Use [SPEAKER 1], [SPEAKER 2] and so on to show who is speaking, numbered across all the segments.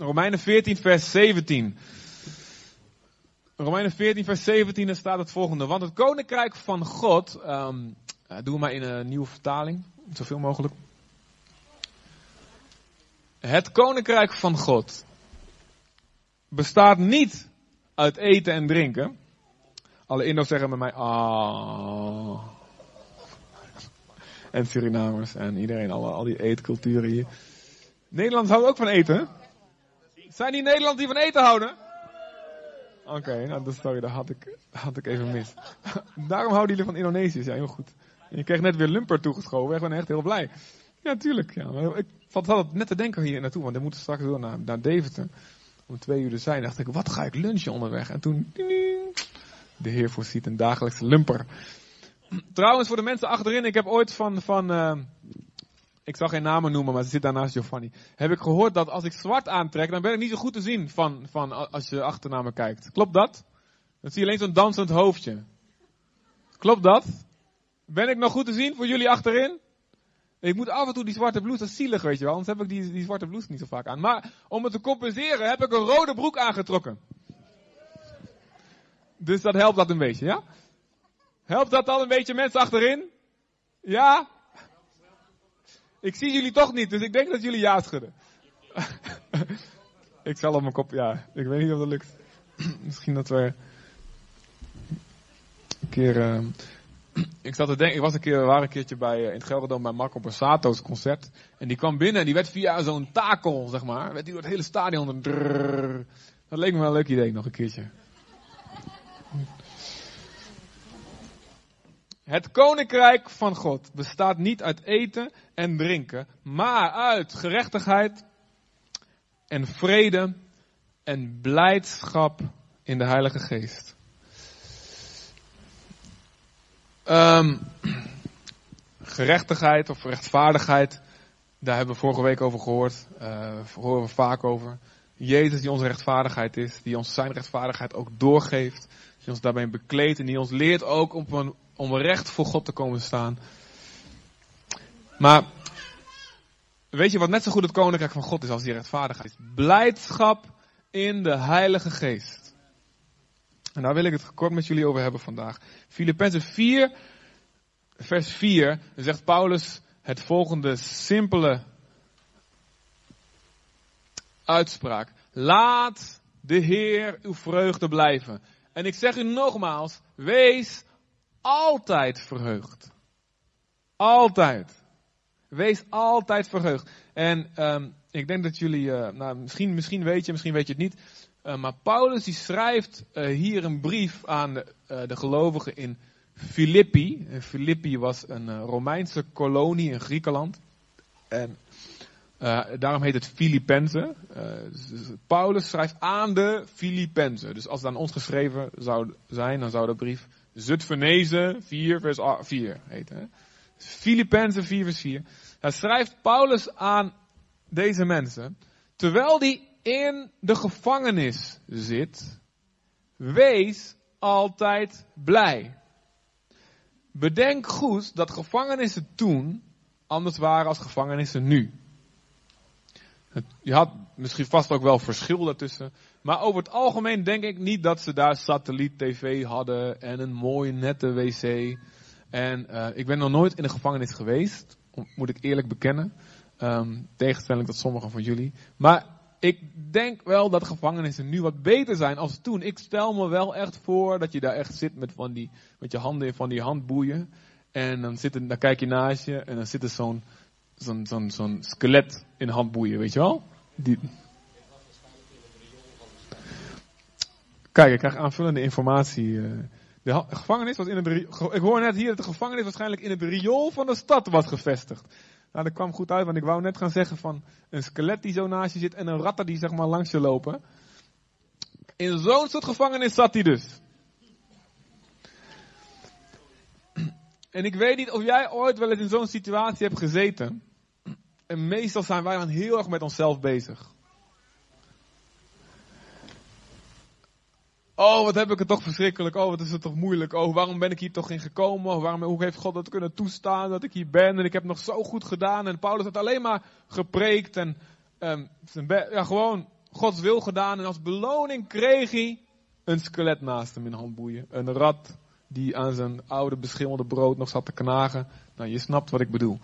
[SPEAKER 1] Romeinen 14, vers 17. Romeinen 14, vers 17, daar staat het volgende. Want het koninkrijk van God, um, doen we maar in een nieuwe vertaling, zoveel mogelijk. Het koninkrijk van God bestaat niet uit eten en drinken. Alle Indo's zeggen bij mij, ah. En Surinamers en iedereen, alle, al die eetculturen hier. Nederlanders houden ook van eten. Zijn die Nederlanders die van eten houden? Oké, nou sorry, dat had ik, had ik even mis. Daarom houden jullie van Indonesiërs, ja heel goed. Je kreeg net weer lumper toegeschoven, ik ben echt heel blij. Ja, tuurlijk. Ja. Ik zat het net te denken hier naartoe, want we moeten straks door naar, naar Deventer. Om twee uur te zijn. dacht ik, wat ga ik lunchen onderweg? En toen, de Heer voorziet een dagelijkse lumper. Trouwens, voor de mensen achterin, ik heb ooit van, van uh, ik zal geen namen noemen, maar ze zit daarnaast Giovanni. Heb ik gehoord dat als ik zwart aantrek, dan ben ik niet zo goed te zien van, van als je achter naar me kijkt. Klopt dat? Dan zie je alleen zo'n dansend hoofdje. Klopt dat? Ben ik nog goed te zien voor jullie achterin? Ik moet af en toe die zwarte blouse, dat is zielig, weet je wel. Anders heb ik die, die zwarte blouse niet zo vaak aan. Maar om het te compenseren heb ik een rode broek aangetrokken. Dus dat helpt dat een beetje, ja? Helpt dat al een beetje mensen achterin? Ja? Ik zie jullie toch niet, dus ik denk dat jullie ja schudden. ik zal op mijn kop, ja. Ik weet niet of dat lukt. Misschien dat we een keer... Uh, ik zat te denken, ik was een keer, we waren een keertje bij, uh, in het Gelderdoom bij Marco Borsato's concert. En die kwam binnen en die werd via zo'n takel, zeg maar, werd die door het hele stadion. Drrr, dat leek me wel een leuk idee, nog een keertje. Het koninkrijk van God bestaat niet uit eten en drinken, maar uit gerechtigheid en vrede en blijdschap in de Heilige Geest. Um, gerechtigheid of rechtvaardigheid, daar hebben we vorige week over gehoord, uh, horen we vaak over. Jezus die onze rechtvaardigheid is, die ons zijn rechtvaardigheid ook doorgeeft, die ons daarbij bekleedt en die ons leert ook om, een, om recht voor God te komen staan. Maar weet je wat net zo goed het koninkrijk van God is als die rechtvaardigheid? Blijdschap in de Heilige Geest. En daar wil ik het kort met jullie over hebben vandaag. Filippenzen 4, vers 4, zegt Paulus het volgende simpele uitspraak. Laat de Heer uw vreugde blijven. En ik zeg u nogmaals, wees altijd verheugd. Altijd. Wees altijd verheugd. En um, ik denk dat jullie, uh, nou, misschien, misschien weet je, misschien weet je het niet. Uh, maar Paulus die schrijft uh, hier een brief aan de, de gelovigen in Filippi. En Filippi was een Romeinse kolonie in Griekenland. En daarom heet het Filippenzen. Dus Paulus schrijft aan de Filippenzen. Dus als het aan ons geschreven zou zijn, dan zou de brief Zutphenezen 4 vers 4 heten. Filippenzen 4 vers 4. Daar schrijft Paulus aan deze mensen, terwijl die in de gevangenis zit, wees altijd blij. Bedenk goed dat gevangenissen toen anders waren als gevangenissen nu. Je had misschien vast ook wel verschil daartussen. Maar over het algemeen denk ik niet dat ze daar satelliet-tv hadden en een mooie nette wc. En uh, ik ben nog nooit in een gevangenis geweest, moet ik eerlijk bekennen. Um, tegenstelling tot sommigen van jullie. Maar ik denk wel dat gevangenissen nu wat beter zijn als toen. Ik stel me wel echt voor dat je daar echt zit met, van die, met je handen in van die handboeien. En dan, zit, dan kijk je naast je en dan zit er zo'n zo'n zo'n skelet in handboeien, weet je wel? Die... Kijk, ik krijg aanvullende informatie. Uh, de gevangenis was in het Ik hoor net hier dat de gevangenis waarschijnlijk in het riool van de stad was gevestigd. Nou, dat kwam goed uit, want ik wou net gaan zeggen van een skelet die zo naast je zit en een ratten die zeg maar langs je lopen. In zo'n soort gevangenis zat hij dus. En ik weet niet of jij ooit wel eens in zo'n situatie hebt gezeten. En meestal zijn wij dan heel erg met onszelf bezig. Oh, wat heb ik het toch verschrikkelijk. Oh, wat is het toch moeilijk. Oh, waarom ben ik hier toch in gekomen? Waarom, hoe heeft God dat kunnen toestaan dat ik hier ben? En ik heb nog zo goed gedaan. En Paulus had alleen maar gepreekt. En um, ja, gewoon Gods wil gedaan en als beloning kreeg hij een skelet naast hem in handboeien. Een rat die aan zijn oude beschimmelde brood nog zat te knagen. Nou, je snapt wat ik bedoel.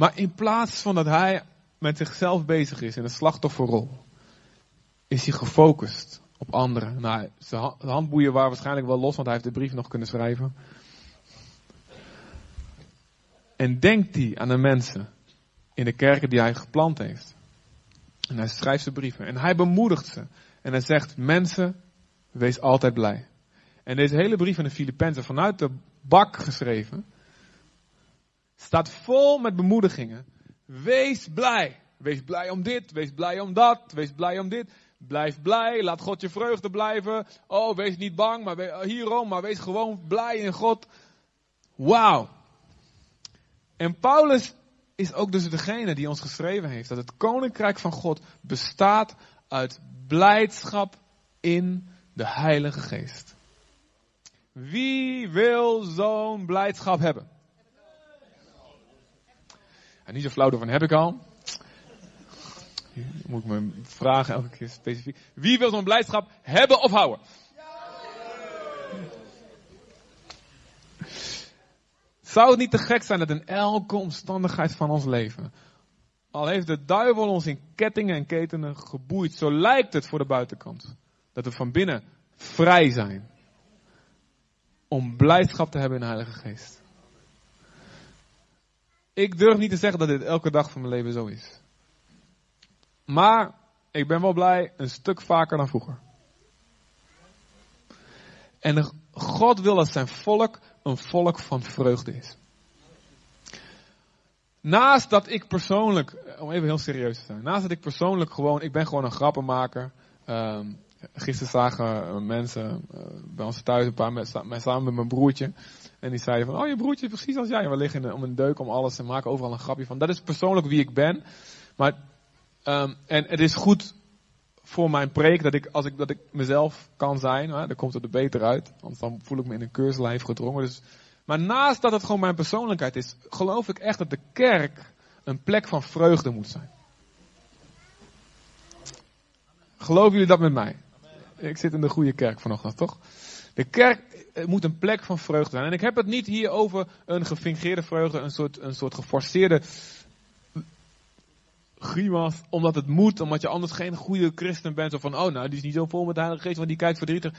[SPEAKER 1] Maar in plaats van dat hij met zichzelf bezig is in een slachtofferrol, is hij gefocust op anderen. Nou, zijn handboeien waren waarschijnlijk wel los, want hij heeft de brief nog kunnen schrijven. En denkt hij aan de mensen in de kerken die hij geplant heeft. En hij schrijft zijn brieven. En hij bemoedigt ze. En hij zegt, mensen, wees altijd blij. En deze hele brief van de Filippenzen vanuit de bak geschreven. Staat vol met bemoedigingen. Wees blij. Wees blij om dit. Wees blij om dat. Wees blij om dit. Blijf blij. Laat God je vreugde blijven. Oh, wees niet bang. Maar hierom. Maar wees gewoon blij in God. Wauw. En Paulus is ook dus degene die ons geschreven heeft dat het koninkrijk van God bestaat uit blijdschap in de Heilige Geest. Wie wil zo'n blijdschap hebben? En niet zo flauw van heb ik al. Moet ik me vragen elke keer specifiek. Wie wil zo'n blijdschap hebben of houden? Zou het niet te gek zijn dat in elke omstandigheid van ons leven, al heeft de duivel ons in kettingen en ketenen geboeid, zo lijkt het voor de buitenkant, dat we van binnen vrij zijn om blijdschap te hebben in de Heilige Geest. Ik durf niet te zeggen dat dit elke dag van mijn leven zo is. Maar ik ben wel blij een stuk vaker dan vroeger. En God wil dat zijn volk een volk van vreugde is. Naast dat ik persoonlijk, om even heel serieus te zijn, naast dat ik persoonlijk gewoon, ik ben gewoon een grappenmaker. Um, gisteren zagen mensen uh, bij ons thuis een paar met, samen met mijn broertje. En die zeiden van, oh je broertje precies als jij. En we liggen om een deuk om alles en maken overal een grapje van. Dat is persoonlijk wie ik ben. Maar, um, en het is goed voor mijn preek dat ik, als ik, dat ik mezelf kan zijn, hè, dan komt het er beter uit. Anders dan voel ik me in een keurslijf gedrongen. Dus, maar naast dat het gewoon mijn persoonlijkheid is, geloof ik echt dat de kerk een plek van vreugde moet zijn. Geloven jullie dat met mij? Ik zit in de goede kerk vanochtend, toch? De kerk moet een plek van vreugde zijn. En ik heb het niet hier over een gefingeerde vreugde, een soort, een soort geforceerde grimas, omdat het moet, omdat je anders geen goede christen bent. Of van, oh nou, die is niet zo vol met de Heilige Geest, want die kijkt verdrietig.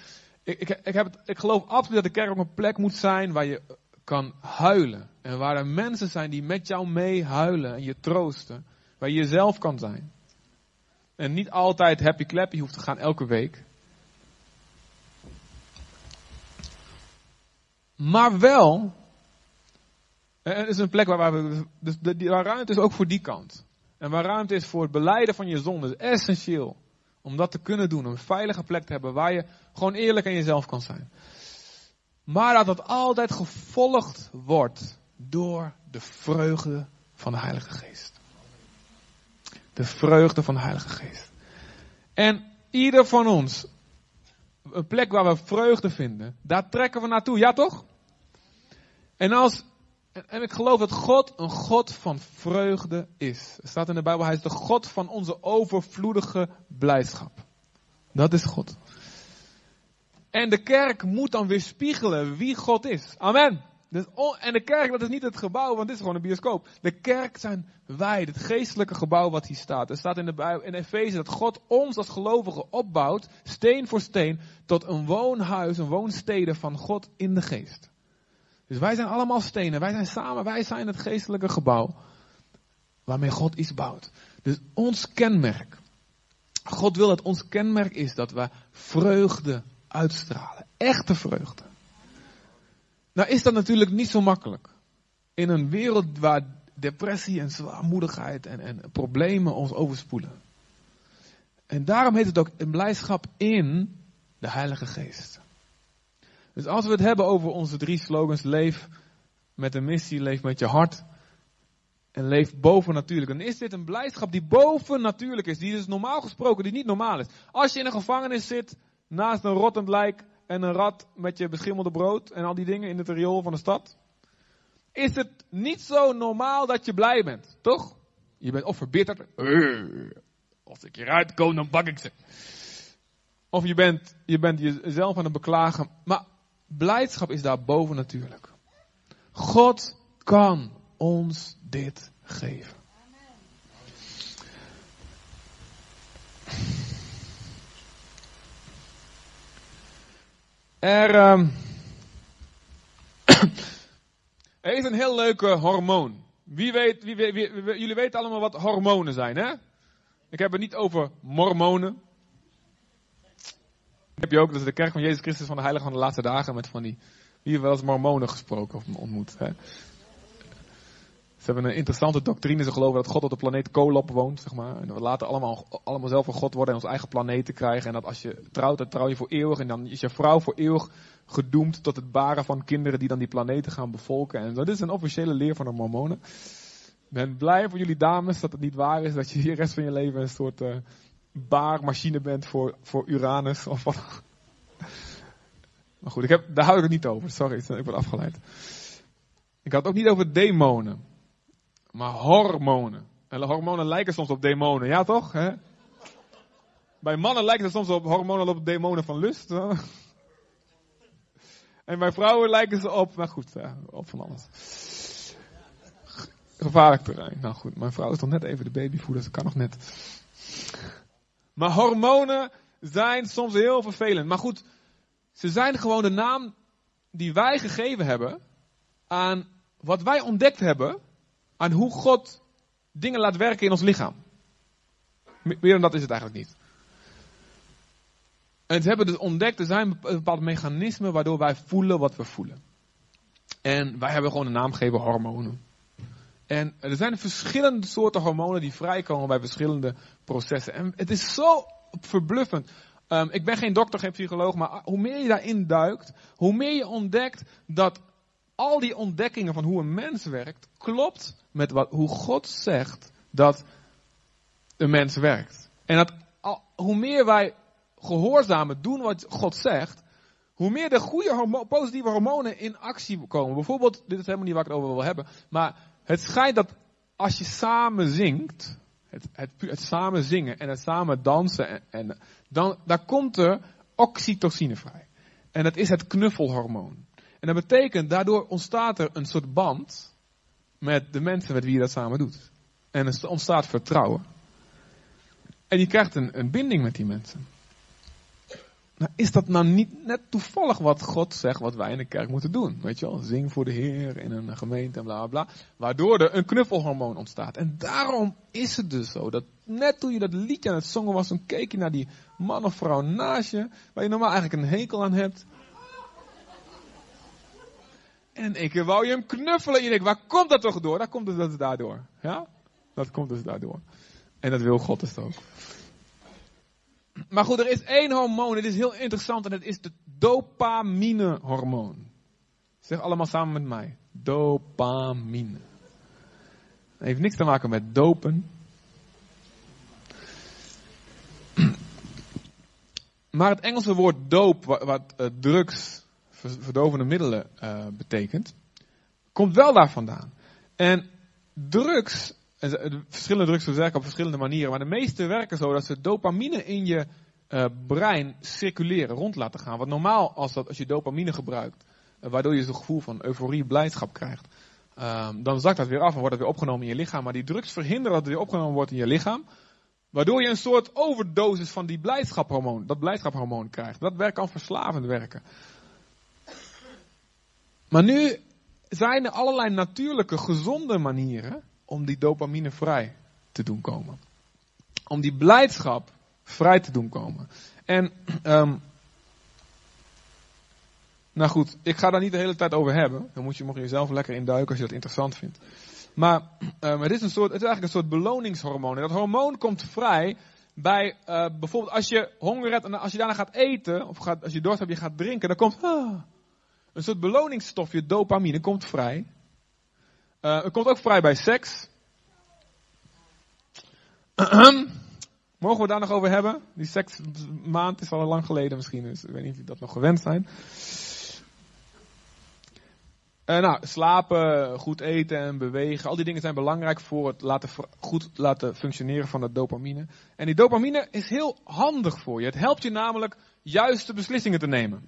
[SPEAKER 1] Ik, ik, ik, heb het, ik geloof absoluut dat de kerk ook een plek moet zijn waar je kan huilen. En waar er mensen zijn die met jou mee huilen en je troosten. Waar je jezelf kan zijn. En niet altijd happy clappy hoeft te gaan elke week. Maar wel, het is een plek waar, we, dus waar ruimte is ook voor die kant. En waar ruimte is voor het beleiden van je zonde, is essentieel. Om dat te kunnen doen, een veilige plek te hebben waar je gewoon eerlijk aan jezelf kan zijn. Maar dat dat altijd gevolgd wordt door de vreugde van de Heilige Geest. De vreugde van de Heilige Geest. En ieder van ons, een plek waar we vreugde vinden, daar trekken we naartoe, ja toch? En als en, ik geloof dat God een God van vreugde is. Er staat in de Bijbel, hij is de God van onze overvloedige blijdschap. Dat is God. En de kerk moet dan weer spiegelen wie God is. Amen. Dus, en de kerk, dat is niet het gebouw, want dit is gewoon een bioscoop. De kerk zijn wij, het geestelijke gebouw wat hier staat. Er staat in de Bijbel, in Efeze dat God ons als gelovigen opbouwt, steen voor steen, tot een woonhuis, een woonstede van God in de geest. Dus wij zijn allemaal stenen. Wij zijn samen, wij zijn het geestelijke gebouw. Waarmee God iets bouwt. Dus ons kenmerk. God wil dat ons kenmerk is dat we vreugde uitstralen. Echte vreugde. Nou is dat natuurlijk niet zo makkelijk. In een wereld waar depressie en zwaarmoedigheid en, en problemen ons overspoelen. En daarom heet het ook een blijdschap in de Heilige Geest. Dus als we het hebben over onze drie slogans, leef met een missie, leef met je hart en leef bovennatuurlijk. Dan is dit een blijdschap die bovennatuurlijk is, die dus normaal gesproken, die niet normaal is. Als je in een gevangenis zit, naast een rottend lijk en een rat met je beschimmelde brood en al die dingen in het riool van de stad, is het niet zo normaal dat je blij bent, toch? Je bent of verbitterd, Als ik hieruit kom, dan bak ik ze. Of je bent, je bent jezelf aan het beklagen. Maar blijdschap is daar boven natuurlijk. God kan ons dit geven. Er, er is een heel leuke hormoon. Wie weet, wie, wie, wie, jullie weten allemaal wat hormonen zijn, hè? Ik heb het niet over mormonen. Heb je ook, is de kerk van Jezus Christus van de Heilige van de Laatste Dagen met van die, wie wel eens mormonen gesproken of ontmoet. Hè? Ze hebben een interessante doctrine. Ze geloven dat God op de planeet Kolob woont, zeg maar. En we later allemaal, allemaal zelf een God worden en ons eigen planeet te krijgen. En dat als je trouwt, dan trouw je voor eeuwig. En dan is je vrouw voor eeuwig gedoemd tot het baren van kinderen die dan die planeten gaan bevolken. En dat is een officiële leer van de mormonen. Ik ben blij voor jullie dames dat het niet waar is. Dat je de rest van je leven een soort uh, baarmachine bent voor, voor Uranus of wat. Maar goed, ik heb, daar hou ik het niet over. Sorry, ik ben afgeleid. Ik had het ook niet over demonen maar hormonen. En hormonen lijken soms op demonen, ja toch? Bij mannen lijken ze soms op hormonen op demonen van lust. En bij vrouwen lijken ze op, nou goed, op van alles. Gevaarlijk terrein. Nou goed, mijn vrouw is toch net even de babyvoeder, ze kan nog net. Maar hormonen zijn soms heel vervelend. Maar goed, ze zijn gewoon de naam die wij gegeven hebben aan wat wij ontdekt hebben aan hoe God dingen laat werken in ons lichaam. Meer dan dat is het eigenlijk niet. En ze hebben dus ontdekt, er zijn bepaalde mechanismen waardoor wij voelen wat we voelen. En wij hebben gewoon een naam gegeven, hormonen. En er zijn verschillende soorten hormonen die vrijkomen bij verschillende processen. En het is zo verbluffend. Um, ik ben geen dokter, geen psycholoog, maar hoe meer je daarin duikt, hoe meer je ontdekt dat al die ontdekkingen van hoe een mens werkt, klopt met wat, hoe God zegt dat een mens werkt. En dat hoe meer wij gehoorzamen doen wat God zegt, hoe meer de goede positieve hormonen in actie komen. Bijvoorbeeld, dit is helemaal niet waar ik het over wil hebben, maar het schijnt dat als je samen zingt, het, het, samen zingen en het samen dansen, en, en, dan daar komt er oxytocine vrij. En dat is het knuffelhormoon. En dat betekent, daardoor ontstaat er een soort band met de mensen met wie je dat samen doet. En er ontstaat vertrouwen. En je krijgt een, een binding met die mensen. Nou, is dat nou niet net toevallig wat God zegt wat wij in de kerk moeten doen? Weet je wel, zing voor de Heer in een gemeente en bla bla bla. Waardoor er een knuffelhormoon ontstaat. En daarom is het dus zo dat net toen je dat liedje aan het zongen was, dan keek je naar die man of vrouw naast je, waar je normaal eigenlijk een hekel aan hebt. En ik wou je hem knuffelen. En je denkt, waar komt dat toch door? Dat komt dus dat daardoor. Ja? Dat komt dus daardoor. En dat wil God dus ook. Maar goed, er is één hormoon. Het is heel interessant. En het is de dopamine-hormoon. Zeg allemaal samen met mij. Dopamine. Heeft niks te maken met dopen. Maar het Engelse woord doop, wat, uh, drugs verdovende middelen uh, betekent, komt wel daar vandaan. En drugs, verschillende drugs werken op verschillende manieren, maar de meeste werken zo dat ze dopamine in je uh, brein circuleren, rond laten gaan. Wat normaal als, dat, als je dopamine gebruikt, uh, waardoor je zo'n gevoel van euforie, blijdschap krijgt, ehm, dan zakt dat weer af en wordt het weer opgenomen in je lichaam. Maar die drugs verhinderen dat het weer opgenomen wordt in je lichaam. Waardoor je een soort overdosis van die blijdschapshormoon, dat blijdschapshormoon krijgt. Dat werkt kan verslavend werken. Maar nu zijn er allerlei natuurlijke, gezonde manieren om die dopamine vrij te doen komen. Om die blijdschap vrij te doen komen. En, um, nou goed, ik ga daar niet de hele tijd over hebben. Dan moet je, mocht je jezelf lekker induiken als je dat interessant vindt. Maar um, het, is een soort, het is eigenlijk een soort beloningshormoon. En dat hormoon komt vrij bij uh, bijvoorbeeld als je honger hebt en als je daarna gaat eten, of gaat, als je dorst hebt, je gaat drinken, dan komt, ah, een soort beloningsstofje, dopamine, komt vrij. Uh, het komt ook vrij bij seks. Mogen we daar nog over hebben? Die seksmaand is al lang geleden misschien, dus ik weet niet of dat nog gewend zijn. Uh, nou, slapen, goed eten en bewegen, al die dingen zijn belangrijk voor het laten, goed laten functioneren van de dopamine. En die dopamine is heel handig voor je. Het helpt je namelijk juiste beslissingen te nemen.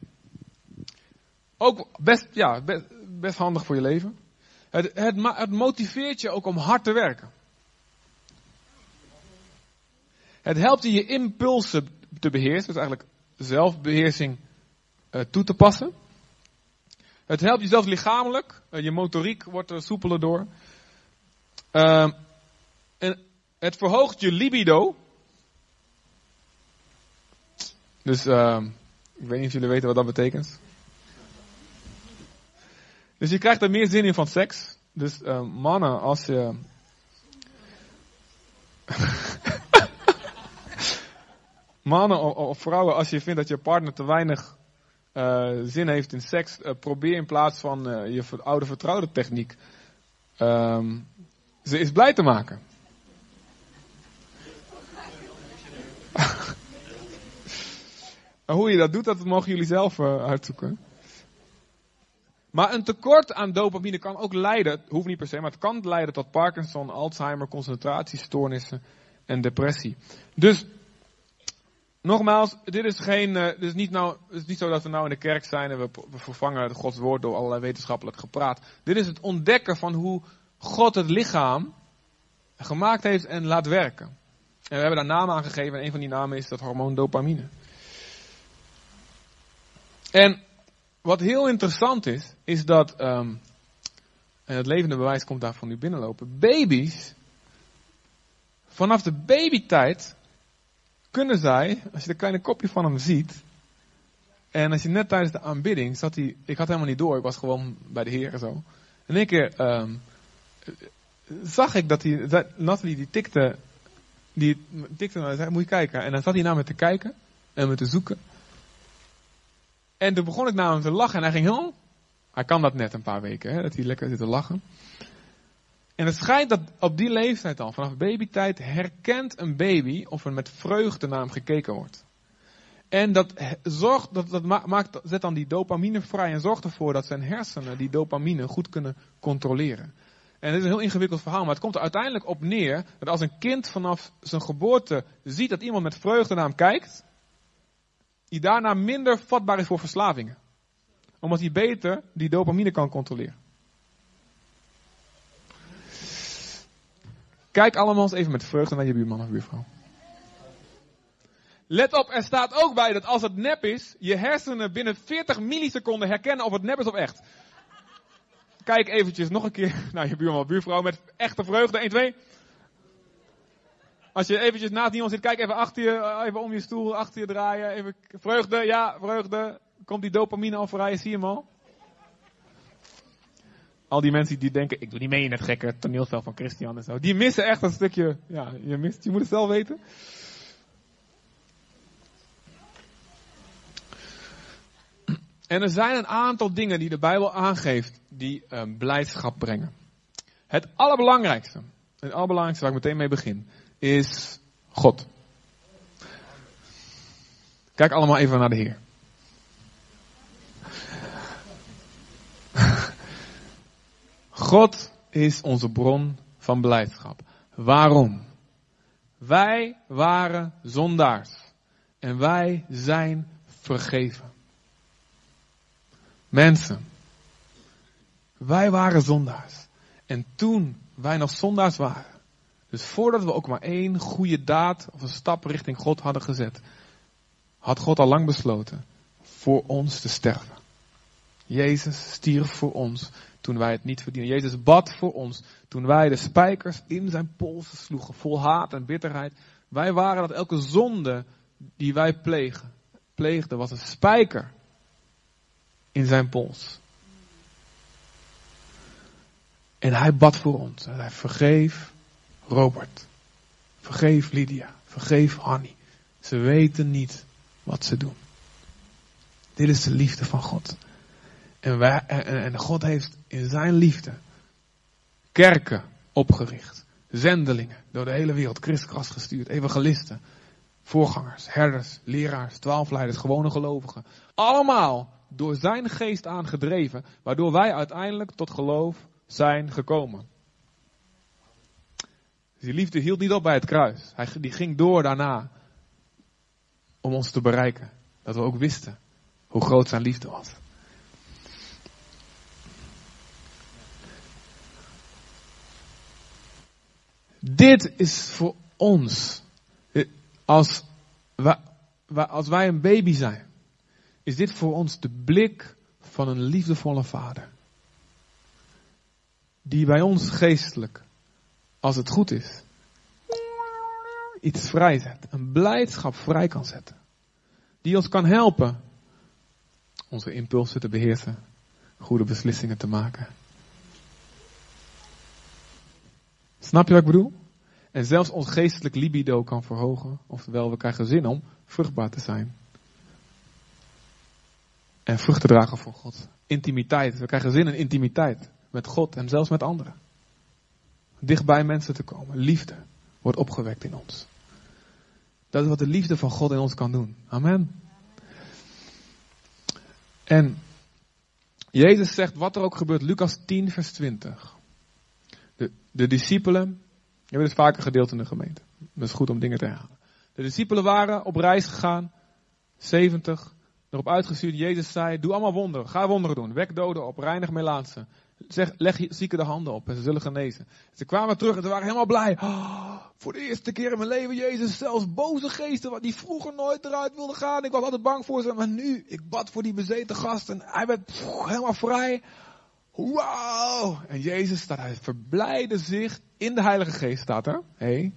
[SPEAKER 1] Ook best, ja, best handig voor je leven. Het, het, motiveert je ook om hard te werken. Het helpt je je impulsen te beheersen, dus eigenlijk zelfbeheersing uh, toe te passen. Het helpt je zelfs lichamelijk, uh, je motoriek wordt er soepeler door. Uh, en het verhoogt je libido. Dus ehm, ik weet niet of jullie weten wat dat betekent. Dus je krijgt er meer zin in van seks. Dus ehm, mannen, als je mannen of, vrouwen, als je vindt dat je partner te weinig uh, zin heeft in seks, uh, probeer in plaats van je oude vertrouwde techniek um, ze eens blij te maken. Hoe je dat doet, dat mogen jullie zelf uitzoeken. Maar een tekort aan dopamine kan ook leiden, hoeft niet per se, maar het kan leiden tot Parkinson, Alzheimer, concentratiestoornissen en depressie. Dus Nogmaals, dit is, geen, uh, dit is, niet nou, het is niet zo dat we nou in de kerk zijn en we, we vervangen Gods woord door allerlei wetenschappelijk gepraat. Dit is het ontdekken van hoe God het lichaam gemaakt heeft en laat werken. En we hebben daar namen aan gegeven en een van die namen is dat hormoon dopamine. En wat heel interessant is, is dat, um, en het levende bewijs komt daarvan nu binnenlopen, baby's, vanaf de babytijd kunnen zij, als je de kleine kopje van hem ziet, en als je net tijdens de aanbidding zat hij, ik had helemaal niet door, ik was gewoon bij de Heer en zo. En één keer um, zag ik dat hij, Nathalie die tikte, die tikte naar zei, moet je kijken. En dan zat hij naar me te kijken en me te zoeken. En toen begon ik naar hem te lachen en hij ging heel, hij kan dat net een paar weken, hè, dat hij lekker zit te lachen. En het schijnt dat op die leeftijd al, vanaf babytijd, herkent een baby of er met vreugde naar hem gekeken wordt. En dat, zorgt, dat, dat maakt, zet dan die dopamine vrij en zorgt ervoor dat zijn hersenen die dopamine goed kunnen controleren. En dit is een heel ingewikkeld verhaal, maar het komt er uiteindelijk op neer dat als een kind vanaf zijn geboorte ziet dat iemand met vreugde naar hem kijkt, hij daarna minder vatbaar is voor verslavingen. Omdat hij beter die dopamine kan controleren. Kijk allemaal eens even met vreugde naar je buurman of buurvrouw. Let op, er staat ook bij dat als het nep is, je hersenen binnen 40 milliseconden herkennen of het nep is of echt. Kijk eventjes nog een keer naar je buurman of buurvrouw met echte vreugde. 1, 2. Als je eventjes naast iemand zit, kijk even achter je, even om je stoel, achter je draaien. Even vreugde, ja, vreugde. Komt die dopamine al vrij, zie je hem al? al die mensen die denken, ik doe niet mee in het gekke toneelspel van Christian en zo. Die missen echt een stukje, ja, je mist, je moet het zelf weten. En er zijn een aantal dingen die de Bijbel aangeeft die um, blijdschap brengen. Het allerbelangrijkste, het allerbelangrijkste waar ik meteen mee begin, is God. Kijk allemaal even naar de Heer. God is onze bron van blijdschap. Waarom? Wij waren zondaars en wij zijn vergeven. Mensen, wij waren zondaars. En toen wij nog zondaars waren, dus voordat we ook maar één goede daad of een stap richting God hadden gezet, had God al lang besloten voor ons te sterven. Jezus stierf voor ons toen wij het niet verdienen. Jezus bad voor ons toen wij de spijkers in zijn polsen sloegen, vol haat en bitterheid. Wij waren dat elke zonde die wij pleegden, was een spijker in zijn pols. En hij bad voor ons. En hij vergeef Robert. Vergeef Lydia. Vergeef Hanny. Ze weten niet wat ze doen. Dit is de liefde van God. En, en God heeft in zijn liefde kerken opgericht. Zendelingen door de hele wereld, kriskras gestuurd, evangelisten. voorgangers, herders, leraars, twaalfleiders, gewone gelovigen. Allemaal door zijn geest aangedreven, waardoor wij uiteindelijk tot geloof zijn gekomen. Die liefde hield niet op bij het kruis. Hij, die ging door daarna om ons te bereiken. Dat we ook wisten hoe groot zijn liefde was. Dit is voor ons, als wij, als wij een baby zijn, is dit voor ons de blik van een liefdevolle vader. Die bij ons geestelijk, als het goed is, iets vrijzet. Een blijdschap vrij kan zetten. Die ons kan helpen onze impulsen te beheersen, goede beslissingen te maken. Snap je wat ik bedoel? En zelfs ons geestelijk libido kan verhogen, oftewel we krijgen zin om vruchtbaar te zijn. En vrucht te dragen voor God. Intimiteit. We krijgen zin in intimiteit met God en zelfs met anderen. Dichtbij mensen te komen. Liefde wordt opgewekt in ons. Dat is wat de liefde van God in ons kan doen. Amen. En Jezus zegt wat er ook gebeurt, Lucas 10, vers 20. De, de discipelen, je hebt het vaker gedeeld in de gemeente. Dat is goed om dingen te herhalen. De discipelen waren op reis gegaan, 70, erop uitgestuurd. Jezus zei, doe allemaal wonderen, ga wonderen doen. Wek doden op, reinig melaatsen. Zeg, leg zieken de handen op en ze zullen genezen. Ze kwamen terug en ze waren helemaal blij. Oh, voor de eerste keer in mijn leven, Jezus, zelfs boze geesten, die vroeger nooit eruit wilden gaan. Ik was altijd bang voor ze, maar nu, ik bad voor die bezeten gast en hij werd helemaal vrij. Wauw! En Jezus staat, hij verblijde zich in de Heilige Geest, staat er. Hey.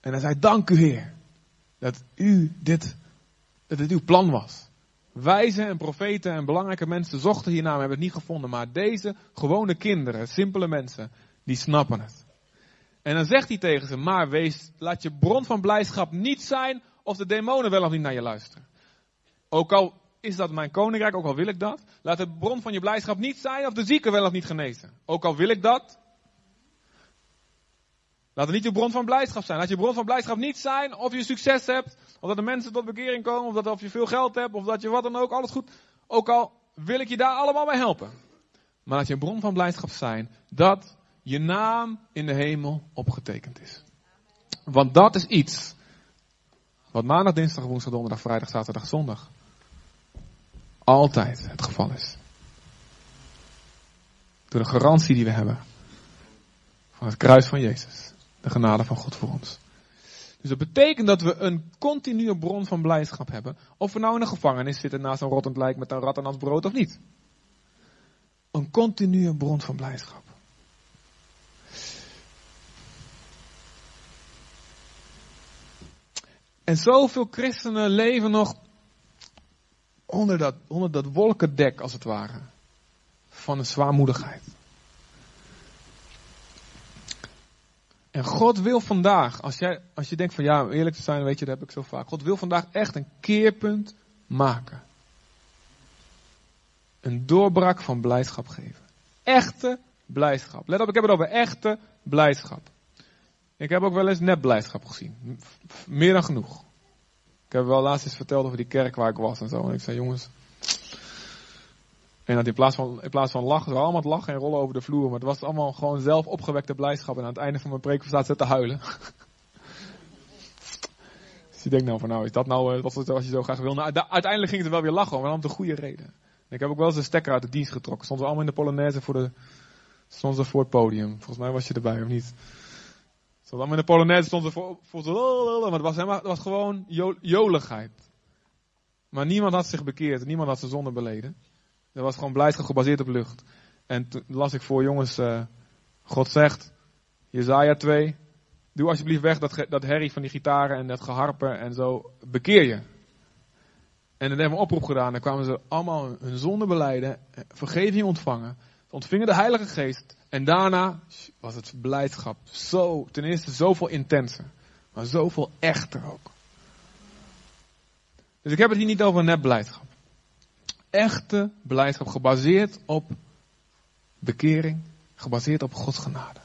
[SPEAKER 1] En hij zei, dank u Heer, dat u dit, dat het uw plan was. Wijzen en profeten en belangrijke mensen zochten hiernaar, maar hebben het niet gevonden. Maar deze gewone kinderen, simpele mensen, die snappen het. En dan zegt hij tegen ze, maar wees, laat je bron van blijdschap niet zijn of de demonen wel of niet naar je luisteren. Ook al is dat mijn koninkrijk, ook al wil ik dat. Laat de bron van je blijdschap niet zijn of de zieken wel of niet genezen. Ook al wil ik dat. Laat het niet je bron van blijdschap zijn. Laat je bron van blijdschap niet zijn of je succes hebt of dat de mensen tot bekering komen, of dat of je veel geld hebt, of dat je wat dan ook, alles goed. Ook al wil ik je daar allemaal bij helpen. Maar laat je een bron van blijdschap zijn dat je naam in de hemel opgetekend is. Want dat is iets wat maandag, dinsdag, woensdag, donderdag, vrijdag, zaterdag, zondag altijd het geval is. Door de garantie die we hebben van het kruis van Jezus. De genade van God voor ons. Dus dat betekent dat we een continue bron van blijdschap hebben. Of we nou in een gevangenis zitten naast een rottend lijk met een rat en als brood of niet. Een continue bron van blijdschap. En zoveel christenen leven nog onder dat, onder dat wolkendek, als het ware, van een zwaarmoedigheid. En God wil vandaag, als, jij, als je denkt van ja, eerlijk te zijn, weet je, dat heb ik zo vaak. God wil vandaag echt een keerpunt maken. Een doorbraak van blijdschap geven. Echte blijdschap. Let op, ik heb het over echte blijdschap. Ik heb ook wel eens net blijdschap gezien. Meer dan genoeg. Ik heb wel laatst eens verteld over die kerk waar ik was en zo. En ik zei, jongens, en dat in plaats van, in plaats van lachen, ze allemaal het lachen en rollen over de vloer. Maar het was allemaal gewoon zelf opgewekte blijdschap. En aan het einde van mijn preek staat ze te huilen. dus je denkt nou van nou, is dat nou uh, wat, als je zo graag wil? Nou, uiteindelijk ging het wel weer lachen, maar om de goede reden. En ik heb ook wel eens een stekker uit de dienst getrokken. Stonden ze allemaal in de Polonaise voor, de, stonden ze voor het podium. Volgens mij was je erbij, of niet? Stonden allemaal in de Polonaise, stonden ze voor, voor maar het was, helemaal, het was gewoon joligheid. Maar niemand had zich bekeerd, niemand had zijn zonde beleden. Dat was gewoon blijdschap gebaseerd op lucht. En toen las ik voor, jongens, uh, God zegt, Jezaja 2, doe alsjeblieft weg dat, dat herrie van die gitaren en dat geharpen en zo, bekeer je. En dan hebben we een oproep gedaan, dan kwamen ze allemaal hun zonde beleiden, vergeving ontvangen, ontvingen de Heilige Geest. En daarna was het blijdschap zo, ten eerste zoveel intenser, maar zoveel echter ook. Dus ik heb het hier niet over net blijdschap echte blijdschap gebaseerd op bekering, gebaseerd op Gods genade.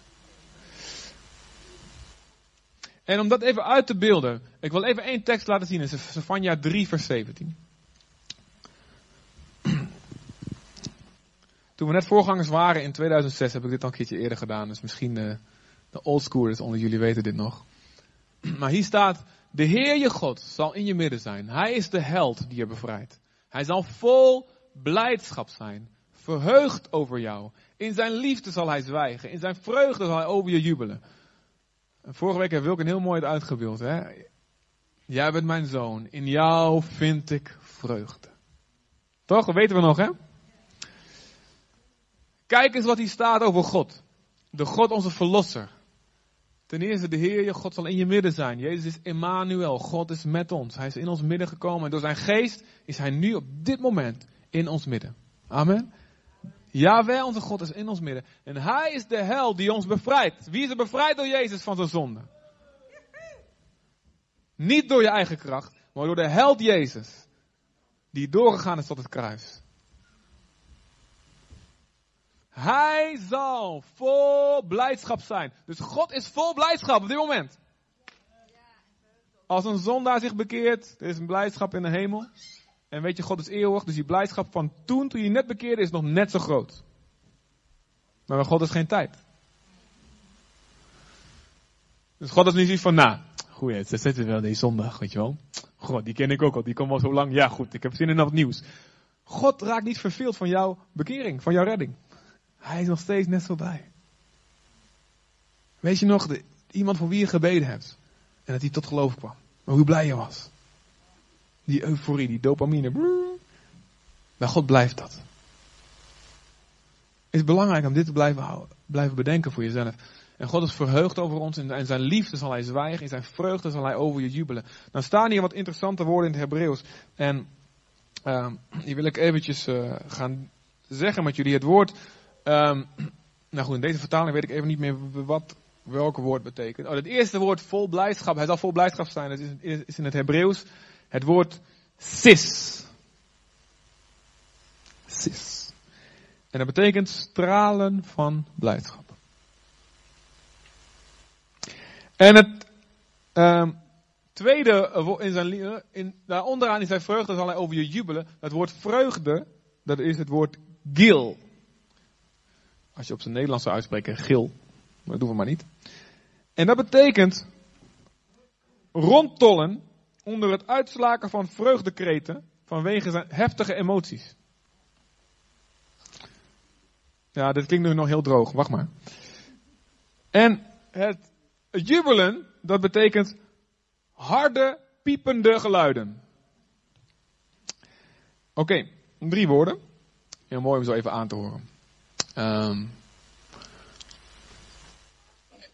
[SPEAKER 1] En om dat even uit te beelden, ik wil even één tekst laten zien in Sefania 3 vers 17. Toen we net voorgangers waren in 2006 heb ik dit al een keertje eerder gedaan. Dus misschien uh, de oldschoolers onder jullie weten dit nog. Maar hier staat, de Heer je God zal in je midden zijn. Hij is de held die je bevrijdt. Hij zal vol blijdschap zijn. Verheugd over jou. In zijn liefde zal hij zwijgen. In zijn vreugde zal hij over je jubelen. En vorige week ik een heel mooi uitgebeeld. Hè? Jij bent mijn zoon. In jou vind ik vreugde. Toch? Dat weten we nog, hè? Kijk eens wat hier staat over God. De God onze verlosser. Ten eerste, de Heer, je God zal in je midden zijn. Jezus is Emmanuel. God is met ons. Hij is in ons midden gekomen. En door zijn geest is hij nu op dit moment in ons midden. Amen. Jawel, onze God is in ons midden. En hij is de hel die ons bevrijdt. Wie is er bevrijd door Jezus van zijn zonde? Niet door je eigen kracht, maar door de held Jezus. Die doorgegaan is tot het kruis. Hij zal vol blijdschap zijn. Dus God is vol blijdschap op dit moment. Als een zondaar zich bekeert, er is een blijdschap in de hemel. En weet je, God is eeuwig, dus die blijdschap van toen, toen je net bekeerde, is nog net zo groot. Maar bij God is geen tijd. Dus God is niet zoiets van, nou, goed, ze zitten wel deze zondag, weet je wel. God, die ken ik ook al, die komt al zo lang. Ja, goed, ik heb zin in wat nieuws. God raakt niet verveeld van jouw bekering, van jouw redding. Hij is nog steeds net zo bij. Weet je nog, de, iemand voor wie je gebeden hebt. En dat hij tot geloof kwam. Maar hoe blij je was. Die euforie, die dopamine. Bij God blijft dat. Het is belangrijk om dit te blijven, houden, blijven bedenken voor jezelf. En God is verheugd over ons. En zijn liefde zal hij zwijgen. In zijn vreugde zal hij over je jubelen. Dan staan hier wat interessante woorden in het Hebreeuws. En uh, die wil ik eventjes uh, gaan zeggen met jullie. Het woord Um, nou goed, in deze vertaling weet ik even niet meer wat welke woord betekent. Oh, het eerste woord vol blijdschap, hij zal vol blijdschap zijn, is, is in het Hebreeuws het woord sis. Sis. En dat betekent stralen van blijdschap. En het um, tweede in zijn daar onderaan in zijn vreugde zal hij over je jubelen. Het woord vreugde, dat is het woord gil. Als je op zijn Nederlands zou uitspreken, gil. Maar dat doen we maar niet. En dat betekent rondtollen onder het uitslaken van vreugdekreten vanwege zijn heftige emoties. Ja, dit klinkt nu nog heel droog, wacht maar. En het jubelen, dat betekent harde, piepende geluiden. Oké, drie woorden. Heel mooi om zo even aan te horen. Um,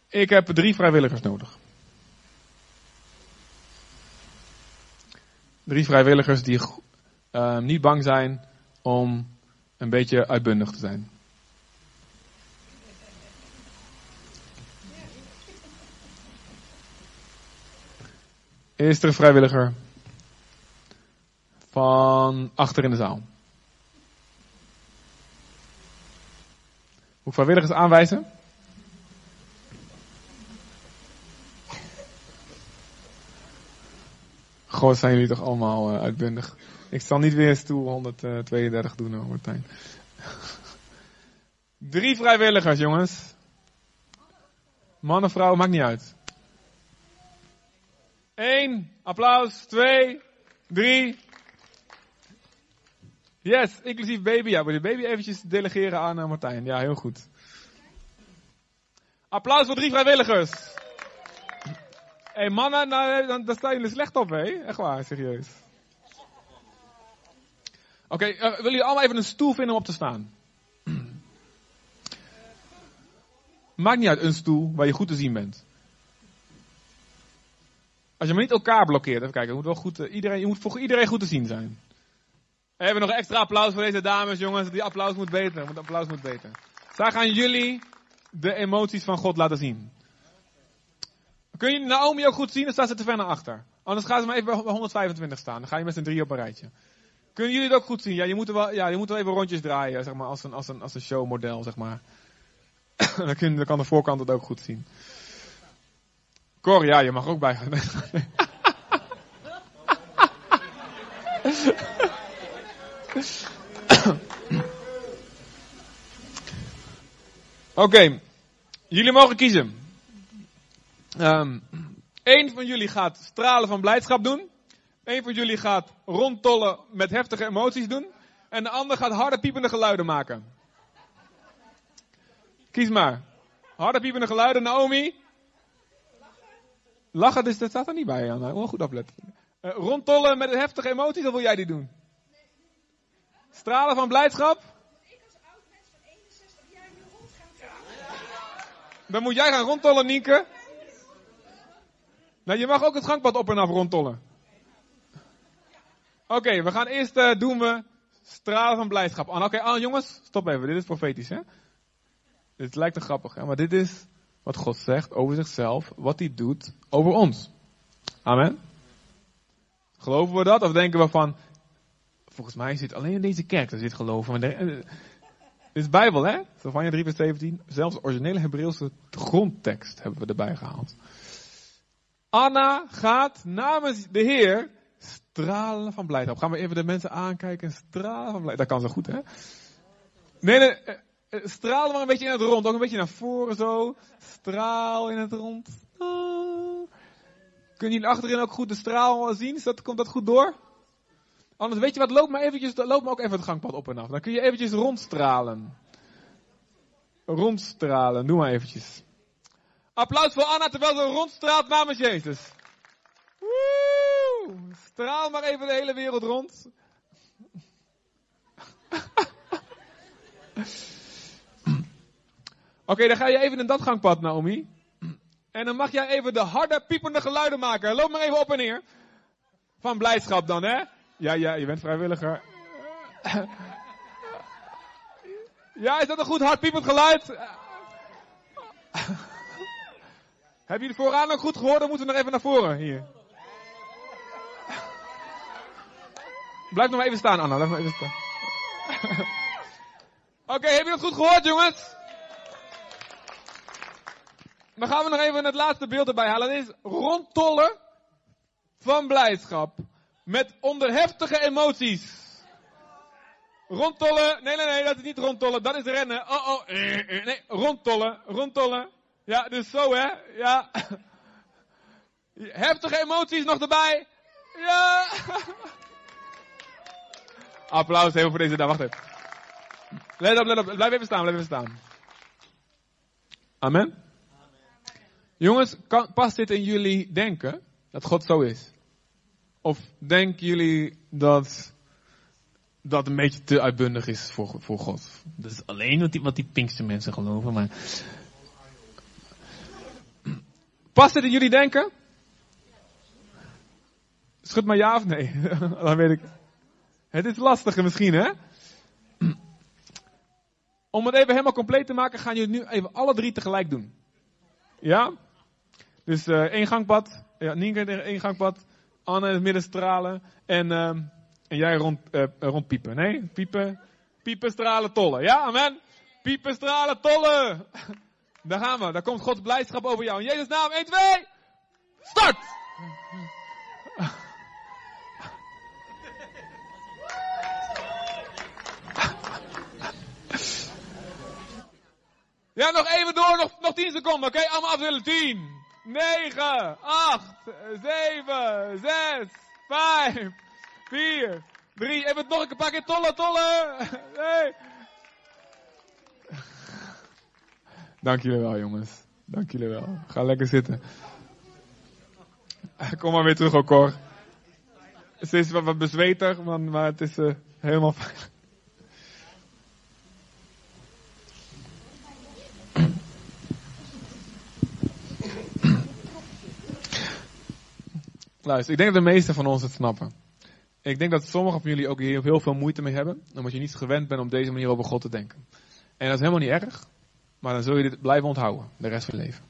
[SPEAKER 1] ik heb drie vrijwilligers nodig. Drie vrijwilligers die uh, niet bang zijn om een beetje uitbundig te zijn. Eerste er vrijwilliger van achter in de zaal? Vrijwilligers aanwijzen? Goh, zijn jullie toch allemaal uh, uitbundig. Ik zal niet weer stoel 132 doen, Martijn. Drie vrijwilligers, jongens. Man of vrouw, maakt niet uit. Eén, applaus. Twee, drie. Yes, inclusief baby. Ja, wil je baby eventjes delegeren aan uh, Martijn? Ja, heel goed. Applaus voor drie vrijwilligers. Hé hey, mannen, nou, dan, dan staan jullie slecht op, hè? Echt waar, serieus. Oké, uh, willen jullie allemaal even een stoel vinden om op te staan? Maakt niet uit, een stoel waar je goed te zien bent. Als je maar niet elkaar blokkeert, even kijken, je moet, wel goed, iedereen, je moet voor iedereen goed te zien zijn. We hebben nog extra applaus voor deze dames, jongens. Die applaus moet beter. Het applaus moet beter. Zij gaan jullie de emoties van God laten zien. Kun je Naomi ook goed zien? Dan staat ze te ver naar achter. Anders gaan ze maar even bij 125 staan. Dan ga je met z'n drie op een rijtje. Kunnen jullie het ook goed zien? Ja, je moet wel, ja, je moet wel even rondjes draaien, zeg maar, als een, als een, als een showmodel, zeg maar. dan, kun, dan kan de voorkant het ook goed zien. Cor, ja, je mag ook bij. Oké, jullie mogen kiezen. Eén van jullie gaat stralen van blijdschap doen. Eén van jullie gaat rondtollen met heftige emoties doen. En de ander gaat harde piepende geluiden maken. Kies maar. Harde piepende geluiden, Naomi. Lachen, dus dat staat er niet bij, Anna. Moet goed opletten. Uh, rondtollen met heftige emoties, of wil jij die doen? Stralen van blijdschap? Ik als oud mens van 61 jaar nu rond gaan Dan moet jij gaan rondtollen, Nienke. Nou, je mag ook het gangpad op en af rondtollen. Oké, we gaan eerst uh, doen we stralen van blijdschap. Oké, okay, jongens, stop even. Dit is profetisch, hè? Dit lijkt te grappig, hè? Maar dit is wat God zegt over zichzelf, wat hij doet over ons. Amen. Geloven we dat? Of denken we van, volgens mij zit alleen in deze kerk, daar zit geloven. Maar dit is Bijbel, hè? Sylvania 3 vers 17. Zelfs de originele Hebreeuwse grondtekst hebben we erbij gehaald. Anna gaat namens de Heer stralen van blijdschap. Gaan we even de mensen aankijken en stralen van blijdschap. Dat kan zo goed, hè? Nee, nee, eh, eh, straal maar een beetje in het rond. Ook een beetje naar voren zo. Straal in het rond. Ah. Kunnen jullie achterin ook goed de straal zien? Komt dat goed door? Anders weet je wat, loop maar eventjes, loop maar ook even het gangpad op en af. Dan kun je eventjes rondstralen. Rondstralen, doe maar eventjes. Applaus voor Anna terwijl ze rondstraalt namens Jezus. Woe! Straal maar even de hele wereld rond. Oké, dan ga je even in dat gangpad, Naomi. En dan mag jij even de harde, piepende geluiden maken. Loop maar even op en neer. Van blijdschap dan, hè? Ja, ja, je bent vrijwilliger. Ja, is dat een goed hard piepend geluid? Hebben jullie vooraan ook goed gehoord? Dan moeten we nog even naar voren hier. Blijf nog maar even staan, Anna. Blijf nog even staan. Oké, okay, hebben jullie het goed gehoord, jongens? Dan gaan we nog even het laatste beeld erbij halen. Dat is rondtollen van blijdschap. Met onderheftige emoties. Rondtollen. Nee, nee, nee, dat is niet rondtollen. Dat is rennen. Oh, oh. Nee, rondtollen. Rondtollen. Ja, dus zo hè. Ja. Heftige emoties nog erbij. Ja. Applaus even voor deze dag. Wacht even. Let op, let op. Blijf even staan, blijf even staan. Amen. Jongens, kan, past dit in jullie denken dat God zo is? Of denken jullie dat dat een beetje te uitbundig is voor, voor God? Dat is alleen wat die, wat die pinkste mensen geloven, maar Past dit in jullie denken? Schud maar ja of nee. Dan weet ik. Het is lastiger misschien, hè? Om het even helemaal compleet te maken, gaan jullie nu even alle drie tegelijk doen. Ja? Dus uh, één gangpad. Ja, Nienke één gangpad. Anne in het midden stralen. En, uh, en jij rond, uh, rondpiepen. Nee? Piepen. Piepen, stralen, tollen. Ja, amen? Piepen, stralen, tollen. Daar gaan we. Daar komt Gods blijdschap over jou. In Jezus' naam. 1, 2. Start! Ja, nog even door. Nog, nog 10 seconden. Oké, allemaal afdelen. 10, 9, 8, 7, 6, 5, 4, 3. Even nog een paar keer tollen, tollen. Nee. Dank jullie wel, jongens. Dank jullie wel. Ga lekker zitten. Kom maar weer terug, ook Cor. Het is wat, wat bezwetig, maar het is uh, helemaal fijn. Luister, ik denk dat de meesten van ons het snappen. Ik denk dat sommigen van jullie ook hier heel veel moeite mee hebben, omdat je niet gewend bent om deze manier over God te denken. En dat is helemaal niet erg. Maar dan zul je dit blijven onthouden, de rest van je leven.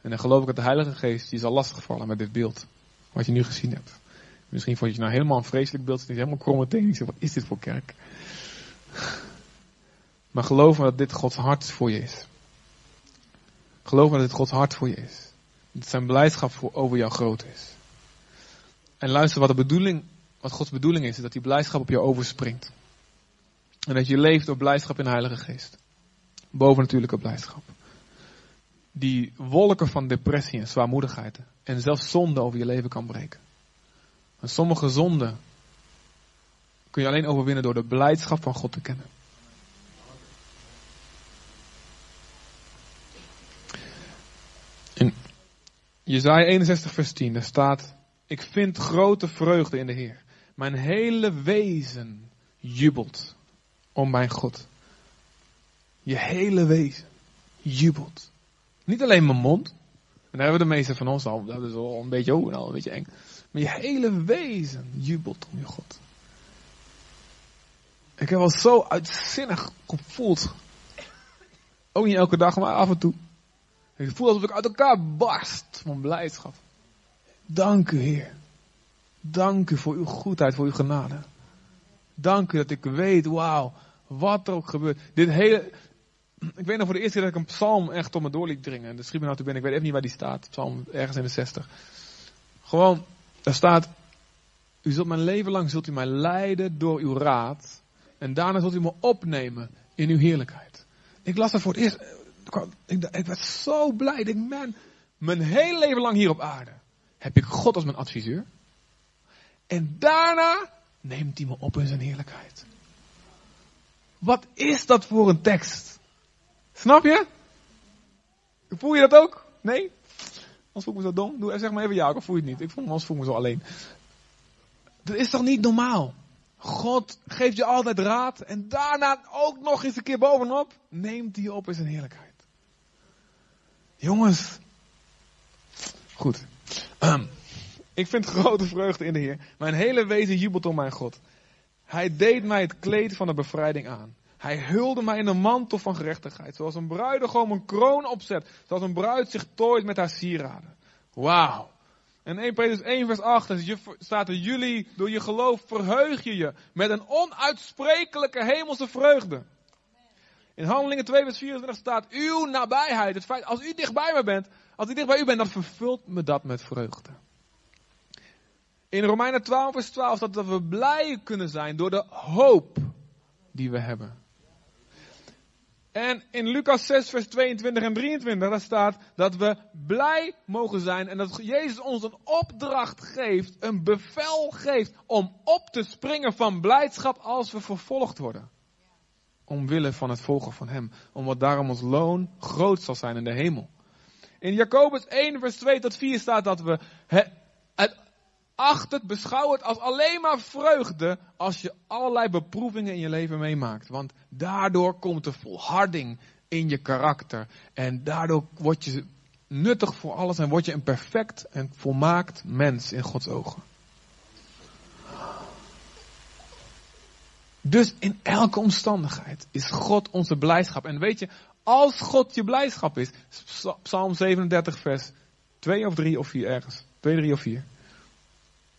[SPEAKER 1] En dan geloof ik dat de Heilige Geest je zal lastigvallen met dit beeld. Wat je nu gezien hebt. Misschien vond je nou helemaal een vreselijk beeld. Het is helemaal kromme tenen. Ik zeg, wat is dit voor kerk? Maar geloof me dat dit Gods hart voor je is. Geloof me dat dit Gods hart voor je is. Dat zijn blijdschap voor, over jou groot is. En luister wat de bedoeling, wat Gods bedoeling is, is dat die blijdschap op jou overspringt. En dat je leeft door blijdschap in de Heilige Geest. Bovennatuurlijke blijdschap. Die wolken van depressie en zwaarmoedigheid en zelfs zonde over je leven kan breken. En sommige zonden kun je alleen overwinnen door de blijdschap van God te kennen. In Jezaja 61 vers 10, daar staat, ik vind grote vreugde in de Heer. Mijn hele wezen jubelt om mijn God. Je hele wezen jubelt. Niet alleen mijn mond. En daar hebben de meeste van ons al. Dat is al een beetje, oh, nou, een beetje eng. Maar je hele wezen jubelt om je God. Ik heb al zo uitzinnig gevoeld. Ook niet elke dag, maar af en toe. Ik voel alsof ik uit elkaar barst van blijdschap. Dank u, Heer. Dank u voor uw goedheid, voor uw genade. Dank u dat ik weet, wauw, wat er ook gebeurt. Dit hele, ik weet nog voor de eerste keer dat ik een psalm echt op me door liet dringen. En de schiet me nou binnen, ik weet even niet waar die staat. Psalm ergens in de 60. Gewoon, daar staat, u zult mijn leven lang zult u mij leiden door uw raad. En daarna zult u me opnemen in uw heerlijkheid. Ik las dat voor het eerst. Ik, ik werd zo blij. Ik man, mijn hele leven lang hier op aarde heb ik God als mijn adviseur. En daarna neemt hij me op in zijn heerlijkheid. Wat is dat voor een tekst? Snap je? Voel je dat ook? Nee? Anders voel ik me zo dom. Doe, zeg maar even ja, of voel je het niet? Ik voel me, voel me zo alleen. Dat is toch niet normaal? God geeft je altijd raad en daarna ook nog eens een keer bovenop neemt hij op in zijn heerlijkheid. Jongens, goed. Um, ik vind grote vreugde in de Heer. Mijn hele wezen jubelt om mijn God. Hij deed mij het kleed van de bevrijding aan. Hij hulde mij in een mantel van gerechtigheid. Zoals een bruidegom een kroon opzet. Zoals een bruid zich tooit met haar sieraden. Wauw. En 1 Petrus 1 vers 8 staat er, jullie door je geloof verheug je je met een onuitsprekelijke hemelse vreugde. In Handelingen 2 vers 24 staat uw nabijheid. Het feit, als u dichtbij me bent, als ik dicht bij u ben, dan vervult me dat met vreugde. In Romeinen 12 vers 12 staat dat we blij kunnen zijn door de hoop die we hebben. En in Lucas 6, vers 22 en 23, daar staat dat we blij mogen zijn en dat Jezus ons een opdracht geeft, een bevel geeft om op te springen van blijdschap als we vervolgd worden. Omwille van het volgen van Hem, omdat daarom ons loon groot zal zijn in de hemel. In Jacobus 1, vers 2 tot 4 staat dat we het acht het, beschouw het als alleen maar vreugde als je allerlei beproevingen in je leven meemaakt. Want daardoor komt de volharding in je karakter. En daardoor word je nuttig voor alles en word je een perfect en volmaakt mens in Gods ogen. Dus in elke omstandigheid is God onze blijdschap. En weet je, als God je blijdschap is, Psalm 37 vers 2 of 3 of 4 ergens, 2, 3 of 4.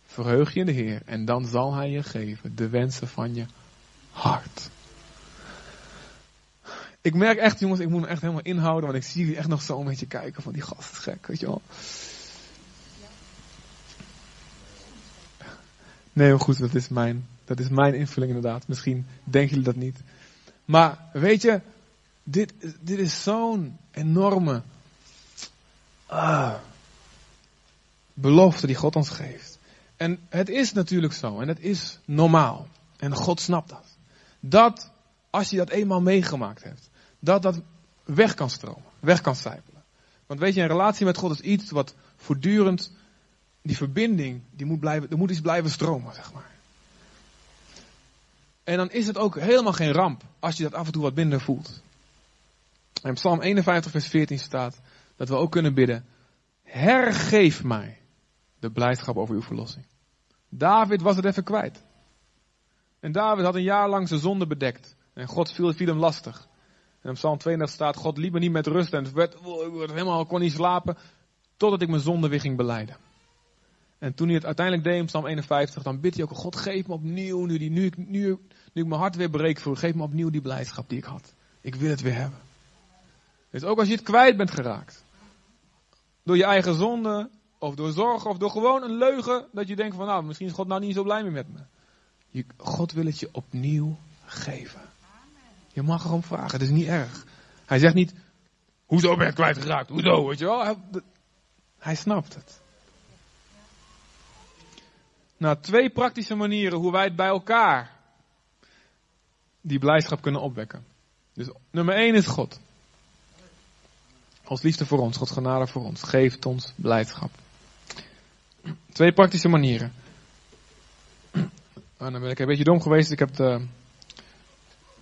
[SPEAKER 1] Verheug je in de Heer en dan zal Hij je geven de wensen van je hart. Ik merk echt, jongens, ik moet me echt helemaal inhouden, want ik zie jullie echt nog zo een beetje kijken van die gast is gek, weet je wel. Nee, maar goed, dat is mijn, dat is mijn invulling inderdaad. Misschien denken jullie dat niet. Maar weet je, dit, dit is zo'n enorme uh, belofte die God ons geeft. En het is natuurlijk zo, en het is normaal. En God snapt dat. Dat, als je dat eenmaal meegemaakt hebt, dat dat weg kan stromen, weg kan sijpelen. Want weet je, een relatie met God is iets wat voortdurend, die verbinding, die moet blijven, er moet iets blijven stromen, zeg maar. En dan is het ook helemaal geen ramp als je dat af en toe wat minder voelt. In Psalm 51, vers 14 staat dat we ook kunnen bidden: Hergeef mij de blijdschap over uw verlossing. David was het even kwijt. En David had een jaar lang zijn zonde bedekt. En God viel, hem lastig. En op Psalm 32 staat, God liep me niet met rust en werd helemaal, kon niet slapen. Totdat ik mijn zonde weer ging beleiden. En toen hij het uiteindelijk deed in Psalm 51, dan bidt hij ook, God geef me opnieuw, nu, die, nu, nu, nu ik mijn hart weer breek voor geef me opnieuw die blijdschap die ik had. Ik wil het weer hebben. Dus ook als je het kwijt bent geraakt, door je eigen zonde, of door zorgen, of door gewoon een leugen, dat je denkt van nou, misschien is God nou niet zo blij meer met me. Je, God wil het je opnieuw geven. Je mag erom vragen, het is niet erg. Hij zegt niet, hoezo ben je kwijtgeraakt? Hoezo, weet je wel? Hij, hij snapt het. Nou, twee praktische manieren hoe wij het bij elkaar die blijdschap kunnen opwekken. Dus nummer één is God. Als liefde voor ons, God genade voor ons, geeft ons blijdschap. Twee praktische manieren. En dan ben ik een beetje dom geweest. Ik heb de,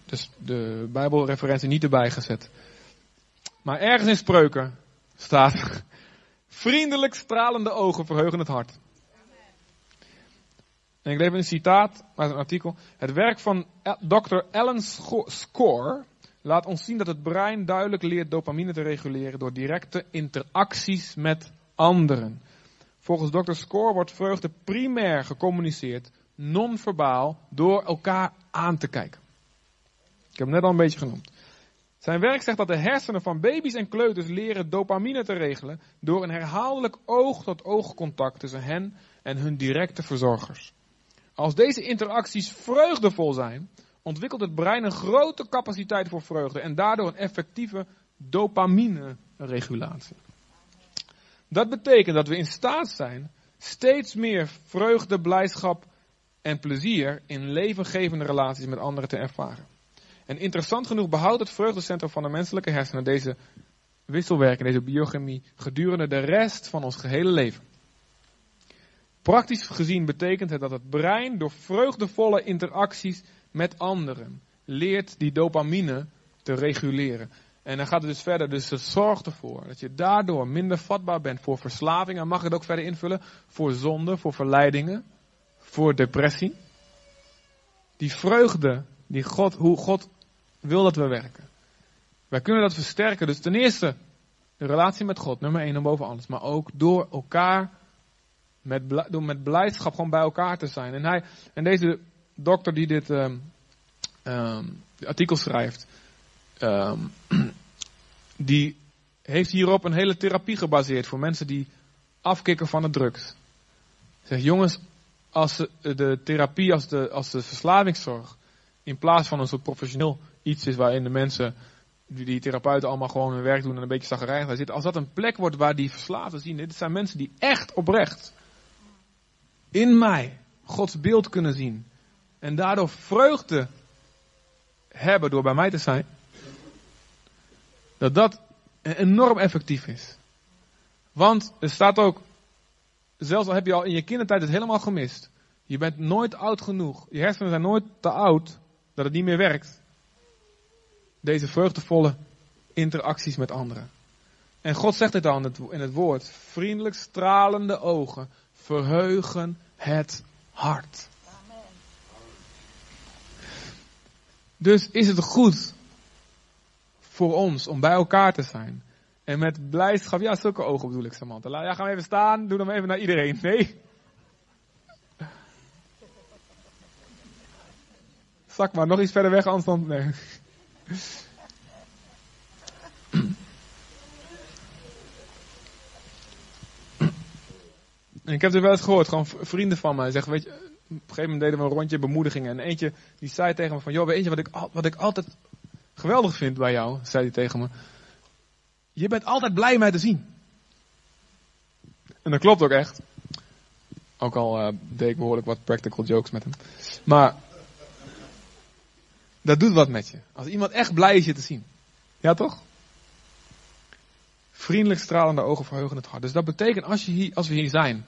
[SPEAKER 1] dus de Bijbelreferentie niet erbij gezet. Maar ergens in spreuken staat: Vriendelijk stralende ogen verheugen het hart. En ik leef een citaat uit een artikel. Het werk van Dr. Alan Score laat ons zien dat het brein duidelijk leert dopamine te reguleren door directe interacties met anderen. Volgens Dr. Score wordt vreugde primair gecommuniceerd, non-verbaal, door elkaar aan te kijken. Ik heb hem net al een beetje genoemd. Zijn werk zegt dat de hersenen van baby's en kleuters leren dopamine te regelen door een herhaaldelijk oog-tot-oogcontact tussen hen en hun directe verzorgers. Als deze interacties vreugdevol zijn, ontwikkelt het brein een grote capaciteit voor vreugde en daardoor een effectieve dopamine-regulatie. Dat betekent dat we in staat zijn steeds meer vreugde, blijdschap en plezier in levengevende relaties met anderen te ervaren. En interessant genoeg behoudt het vreugdecentrum van de menselijke hersenen deze wisselwerking, deze biochemie, gedurende de rest van ons gehele leven. Praktisch gezien betekent het dat het brein door vreugdevolle interacties met anderen leert die dopamine te reguleren. En dan gaat het dus verder, dus het zorgt ervoor dat je daardoor minder vatbaar bent voor verslaving. En mag het ook verder invullen voor zonde, voor verleidingen, voor depressie. Die vreugde, die God, hoe God wil dat we werken. Wij kunnen dat versterken. Dus ten eerste de relatie met God, nummer één en boven alles. Maar ook door elkaar, met, door met blijdschap gewoon bij elkaar te zijn. En, hij, en deze dokter die dit um, um, artikel schrijft, um, die heeft hierop een hele therapie gebaseerd voor mensen die afkicken van de drugs. Zeg jongens, als de therapie, als de, als de verslavingszorg, in plaats van een soort professioneel iets is waarin de mensen, die, die therapeuten allemaal gewoon hun werk doen en een beetje zagrijnig zitten. Als dat een plek wordt waar die verslaafden zien, dit zijn mensen die echt oprecht in mij Gods beeld kunnen zien. En daardoor vreugde hebben door bij mij te zijn. Dat dat enorm effectief is. Want er staat ook, zelfs al heb je al in je kindertijd het helemaal gemist. Je bent nooit oud genoeg. Je hersenen zijn nooit te oud dat het niet meer werkt deze vreugdevolle interacties met anderen. En God zegt het dan in het woord. Vriendelijk stralende ogen verheugen het hart. Dus is het goed voor ons om bij elkaar te zijn. En met blijdschap, ja, zulke ogen bedoel ik, Samantha. Ja, gaan we even staan, doe dan even naar iedereen. Nee. Zak maar, nog iets verder weg, dan. Nee. Ik heb er wel eens gehoord, gewoon vrienden van mij zeggen, weet je, een gegeven moment deden we een rondje bemoedigingen. En eentje die zei tegen me van, joh, weet je wat ik, wat ik altijd geweldig vind bij jou, zei hij tegen me. Je bent altijd blij mij te zien. En dat klopt ook echt. Ook al uh, deed ik behoorlijk wat practical jokes met hem. Maar dat doet wat met je. Als iemand echt blij is je te zien. Ja toch? Vriendelijk stralende ogen verheugen het hart. Dus dat betekent als, je hier, als we hier zijn.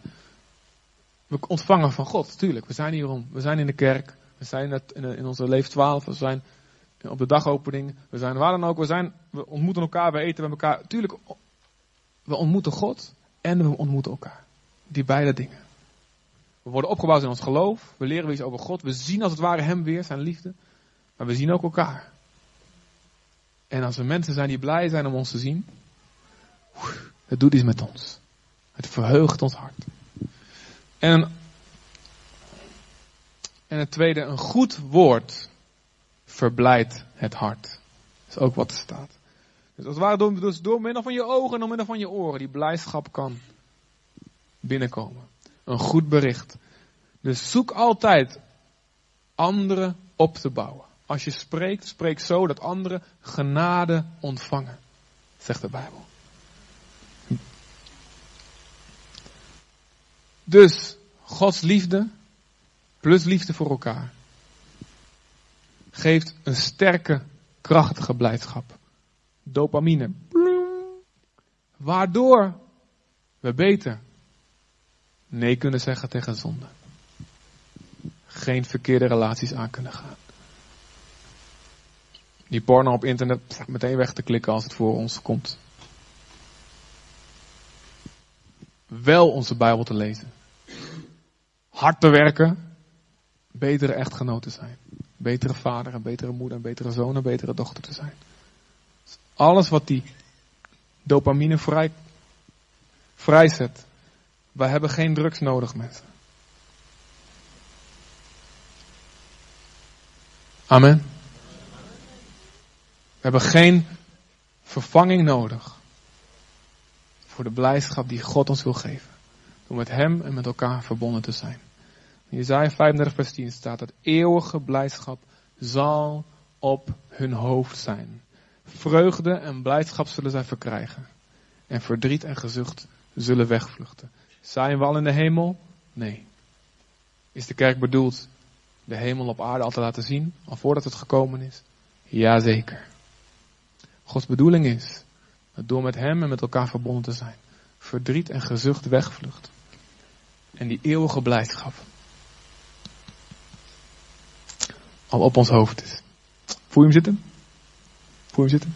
[SPEAKER 1] We ontvangen van God, natuurlijk. We zijn hier om. We zijn in de kerk. We zijn in, in onze leef 12. We zijn op de dagopening. We zijn waar dan ook. We, zijn, we ontmoeten elkaar. We eten met elkaar. Tuurlijk, we ontmoeten God. En we ontmoeten elkaar. Die beide dingen. We worden opgebouwd in ons geloof. We leren weer iets over God. We zien als het ware Hem weer, zijn liefde. Maar we zien ook elkaar. En als er mensen zijn die blij zijn om ons te zien, het doet iets met ons. Het verheugt ons hart. En, en het tweede, een goed woord verblijdt het hart. Dat is ook wat er staat. Dus als het ware door, dus door middel van je ogen en door middel van je oren die blijdschap kan binnenkomen. Een goed bericht. Dus zoek altijd anderen op te bouwen. Als je spreekt, spreek zo dat anderen genade ontvangen, zegt de Bijbel. Dus Gods liefde plus liefde voor elkaar geeft een sterke, krachtige blijdschap. Dopamine. Waardoor we beter nee kunnen zeggen tegen zonde. Geen verkeerde relaties aan kunnen gaan. Die porno op internet meteen weg te klikken als het voor ons komt. Wel onze Bijbel te lezen. Hard te werken. Betere echtgenoot te zijn. Betere vader, een betere moeder, een betere zoon, een betere dochter te zijn. Alles wat die dopamine vrij, vrijzet. Wij hebben geen drugs nodig, mensen. Amen. We hebben geen vervanging nodig voor de blijdschap die God ons wil geven. Door met Hem en met elkaar verbonden te zijn. In Jezaja 35 vers 10 staat dat eeuwige blijdschap zal op hun hoofd zijn. Vreugde en blijdschap zullen zij verkrijgen. En verdriet en gezucht zullen wegvluchten. Zijn we al in de hemel? Nee. Is de kerk bedoeld de hemel op aarde al te laten zien, al voordat het gekomen is? Jazeker. Gods bedoeling is dat door met Hem en met elkaar verbonden te zijn, verdriet en gezucht wegvlucht. En die eeuwige blijdschap al op ons hoofd is. Voel je hem zitten? Voel je hem zitten?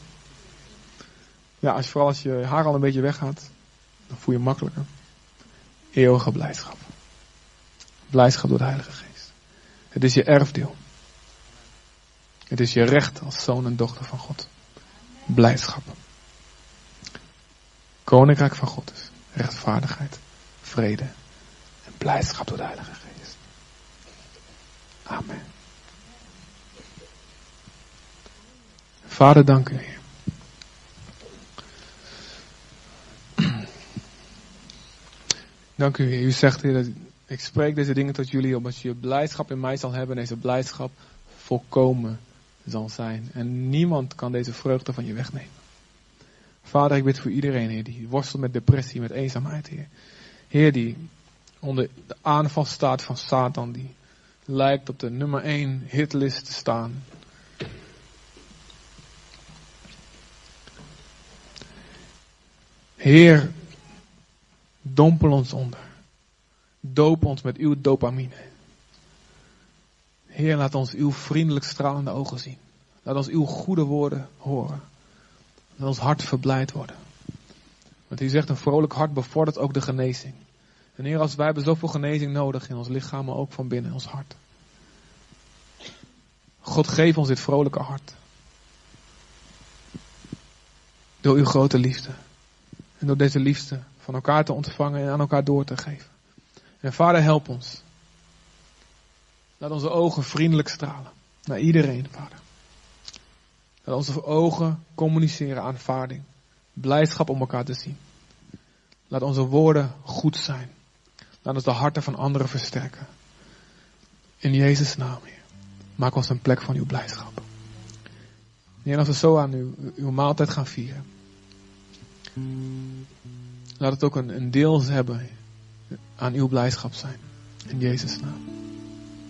[SPEAKER 1] Ja, als, vooral als je haar al een beetje weggaat, dan voel je hem makkelijker. Eeuwige blijdschap. Blijdschap door de Heilige Geest. Het is je erfdeel. Het is je recht als zoon en dochter van God. Blijdschap. Koninkrijk van God is rechtvaardigheid, vrede en blijdschap door de Heilige Geest. Amen. Vader, dank u. Dank u, Heer. U zegt, Heer, dat ik spreek deze dingen tot jullie, omdat je blijdschap in mij zal hebben en deze blijdschap volkomen zal zijn. En niemand kan deze vreugde van je wegnemen. Vader, ik bid voor iedereen, Heer, die worstelt met depressie, met eenzaamheid, Heer. Heer, die onder de aanval staat van Satan, die lijkt op de nummer 1 hitlist te staan. Heer, dompel ons onder. Doop ons met uw dopamine. Heer, laat ons uw vriendelijk stralende ogen zien. Laat ons uw goede woorden horen. Laat ons hart verblijd worden. Want u zegt een vrolijk hart bevordert ook de genezing. En Heer, als wij hebben zoveel genezing nodig in ons lichaam, maar ook van binnen in ons hart. God geef ons dit vrolijke hart. Door uw grote liefde. En door deze liefde van elkaar te ontvangen en aan elkaar door te geven. En vader, help ons. Laat onze ogen vriendelijk stralen. Naar iedereen, vader. Laat onze ogen communiceren aanvaarding. Blijdschap om elkaar te zien. Laat onze woorden goed zijn. Laat ons de harten van anderen versterken. In Jezus' naam, Heer. Maak ons een plek van uw blijdschap. Heer, als we zo aan uw, uw maaltijd gaan vieren. Laat het ook een, een deel hebben aan uw blijdschap zijn. In Jezus' naam.